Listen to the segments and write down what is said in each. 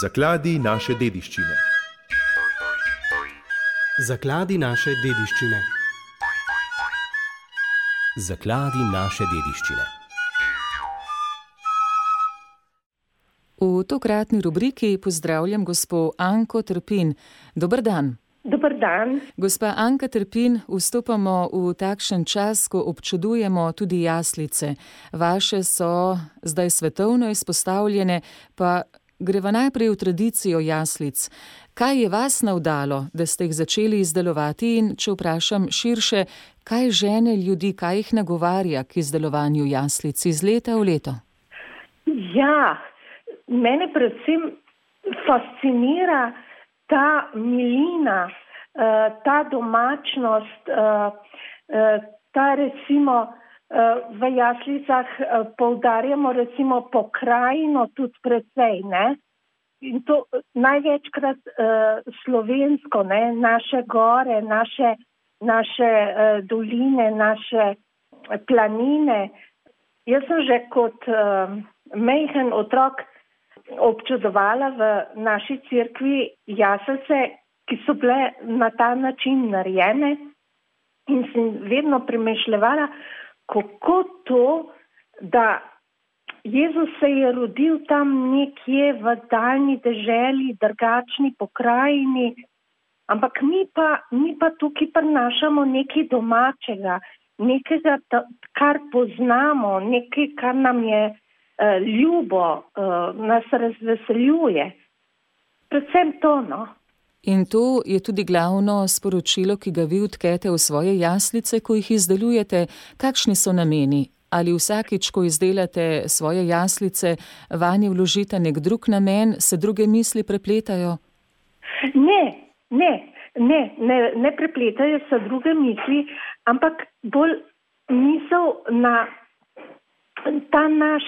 Zakladi naše dediščine. Zakladi naše dediščine. Zakladi naše dediščine. V tokratni rubriki pozdravljam gospo Anko Trpin. Dobr dan. Dobar dan. Gospa Anka Trpin, vstopamo v takšen čas, ko občudujemo tudi jaslice. Vaše so zdaj svetovno izpostavljene, pa greva najprej v tradicijo jaslic. Kaj je vas navdalo, da ste jih začeli izdelovati in če vprašam širše, kaj žene ljudi, kaj jih nagovarja k izdelovanju jaslic iz leta v leto? Ja, mene predvsem fascinira ta milina, ta domačnost, ta recimo v jaslicah poudarjamo recimo pokrajino tudi precej, ne? In to največkrat slovensko, ne, naše gore, naše, naše doline, naše planine. Jaz sem že kot majhen otrok občudovala v naši cerkvi jaslice, ki so bile na ta način narejene in sem vedno premišljala, kako to, da Jezus se je rodil tam nekje v daljni deželi, drugačni pokrajini, ampak mi pa, mi pa tukaj prinašamo nekaj domačega, nekega, kar poznamo, nekaj, kar nam je uh, ljubo, uh, nas razveseljuje. Predvsem to, no. In to je tudi glavno sporočilo, ki ga vi odkete v svoje jaslice, ko jih izdelujete. Kakšni so nameni? Ali vsakič, ko izdelate svoje jaslice, vanje vložite nek drug namen, se druge misli prepletajo? Ne, ne, ne, ne, ne prepletajo se druge misli, ampak bolj misel na ta naš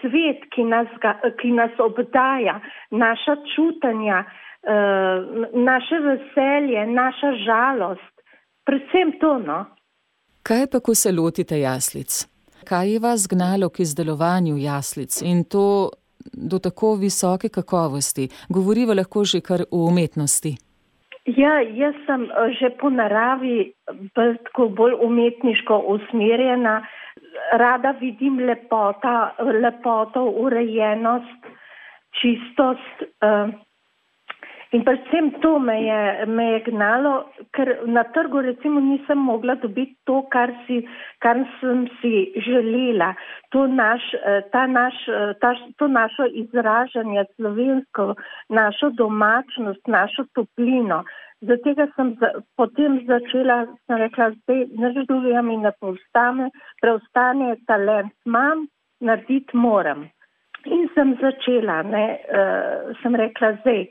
svet, ki nas, ga, ki nas obdaja, naša čutanja, naše veselje, naša žalost, predvsem to. No? Kaj pa, ko se lotite jaslic? Kaj je vas gnalo k izdelovanju jaslic in to do tako visoke kakovosti? Govoriva lahko že kar o umetnosti. Ja, jaz sem že po naravi bolj, bolj umetniško usmerjena. Rada vidim lepota, lepoto, urejenost, čistost. Uh, In predvsem to me je, me je gnalo, ker na trgu recimo nisem mogla dobiti to, kar, si, kar sem si želela. To, naš, ta naš, ta, to našo izražanje slovensko, našo domačnost, našo toplino. Zato sem za, potem začela, sem rekla, zdaj naždujem in ne preostane, preostane talent imam, narediti moram. In sem začela, ne, uh, sem rekla, zdaj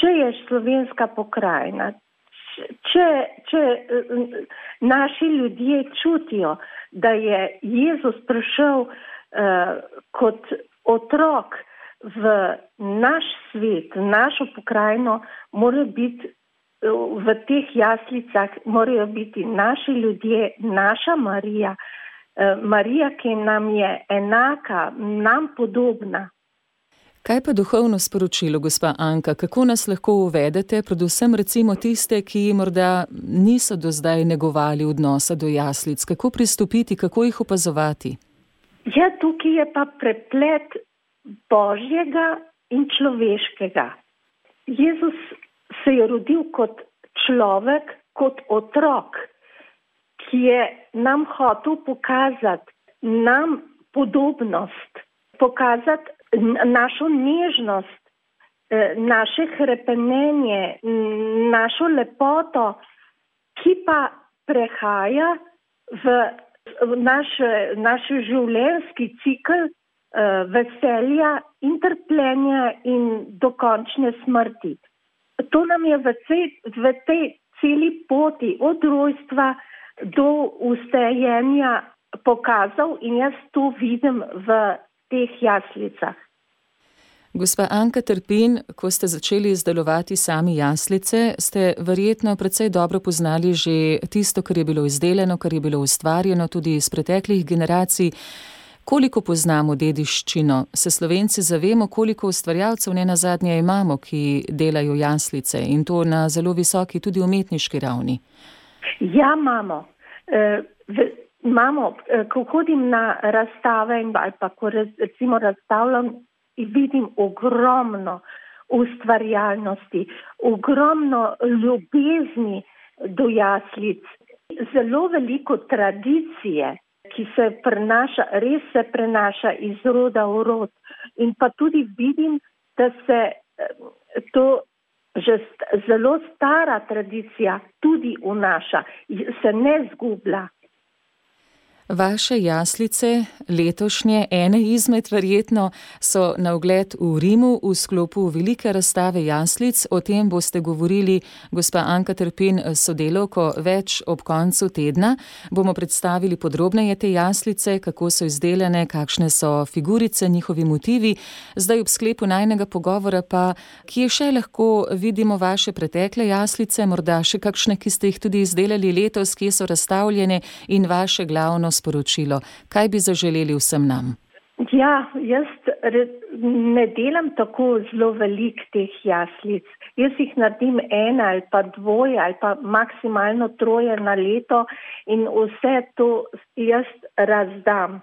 če je slovenska pokrajina, če, če naši ljudje čutijo, da je Jezus prišel uh, kot otrok v naš svet, v našo pokrajino, mora biti v teh jaslicah, morajo biti naši ljudje, naša Marija, uh, Marija, ki nam je enaka, nam podobna. Kaj pa duhovno sporočilo, gospa Anka, kako nas lahko uvedete, predvsem recimo tiste, ki morda niso do zdaj negovali odnosa do jaslic, kako pristopiti, kako jih opazovati? Ja, tukaj je pa preplet božjega in človeškega. Jezus se je rodil kot človek, kot otrok, ki je nam hotel pokazati nam podobnost, pokazati našo nežnost, e, naše hrepenenje, našo lepoto, ki pa prehaja v naš, naš življenjski cikl e, veselja in trpljenja in dokončne smrti. To nam je v, cej, v tej celi poti od rojstva do ustajenja pokazal in jaz to vidim v teh jaslicah. Gospa Anka Trpin, ko ste začeli izdelovati sami jaslice, ste verjetno precej dobro poznali že tisto, kar je bilo izdelano, kar je bilo ustvarjeno tudi iz preteklih generacij. Koliko poznamo dediščino, se slovenci zavemo, koliko ustvarjalcev ne na zadnje imamo, ki delajo jaslice in to na zelo visoki tudi umetniški ravni? Ja, imamo. E, v, imamo, e, ko hodim na razstave in ali pa ko recimo razstavljam, vidim ogromno ustvarjalnosti, ogromno ljubezni do jaslic, zelo veliko tradicije, ki se prenaša, res se prenaša iz roda v rod. In pa tudi vidim, da se eh, to že zelo stara tradicija tudi vnaša, se ne zgublja. Vaše jaslice, letošnje, ene izmed verjetno, so na ogled v Rimu v sklopu velike razstave jaslic. O tem boste govorili, gospa Anka Trpin, sodelovko, več ob koncu tedna. Bomo predstavili podrobneje te jaslice, kako so izdelane, kakšne so figurice, njihovi motivi. Zdaj ob sklepu najnega pogovora pa, kje še lahko vidimo vaše pretekle jaslice, morda še kakšne, ki ste jih tudi izdelali letos, kje so razstavljene in vaše glavno sporočilo. Kaj bi zaželeli vsem nam? Ja, jaz ne delam tako zelo velik teh jaslic. Jaz jih naredim ena ali pa dvoje ali pa maksimalno troje na leto in vse to jaz razdam.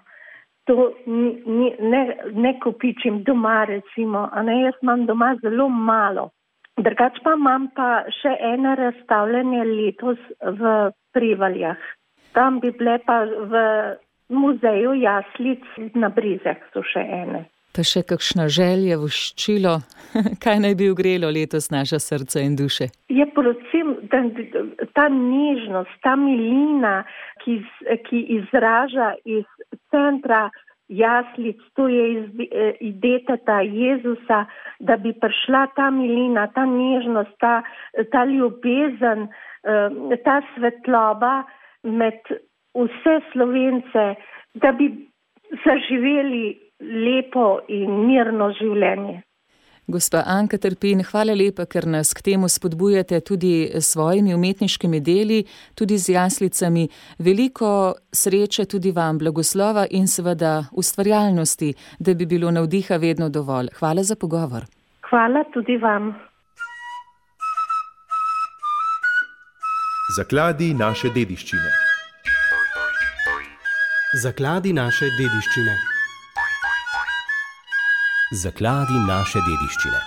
To ni, ne, ne kopičim doma, recimo, a ne jaz imam doma zelo malo. Drugač pa imam pa še eno razstavljanje letos v Privaljah tam bi bile pa v muzeju jaslic na brizah so še ene. Pa še kakšna želja voščilo, kaj naj bi ugrelo letos naša srca in duše? Je predvsem ta, ta nežnost, ta milina, ki, ki izraža iz centra jaslic, to je iz ideteta Jezusa, da bi prišla ta milina, ta nežnost, ta, ta ljubezen, eh, ta svetloba, med vse slovence, da bi zaživeli lepo in mirno življenje. Gospa Anka Trpin, hvala lepa, ker nas k temu spodbujate tudi s svojimi umetniškimi deli, tudi z jaslicami. Veliko sreče tudi vam, blagoslova in seveda ustvarjalnosti, da bi bilo navdiha vedno dovolj. Hvala za pogovor. Hvala tudi vam. Zakladi naše dediščine. Zakladi naše dediščine. Zakladi naše dediščine.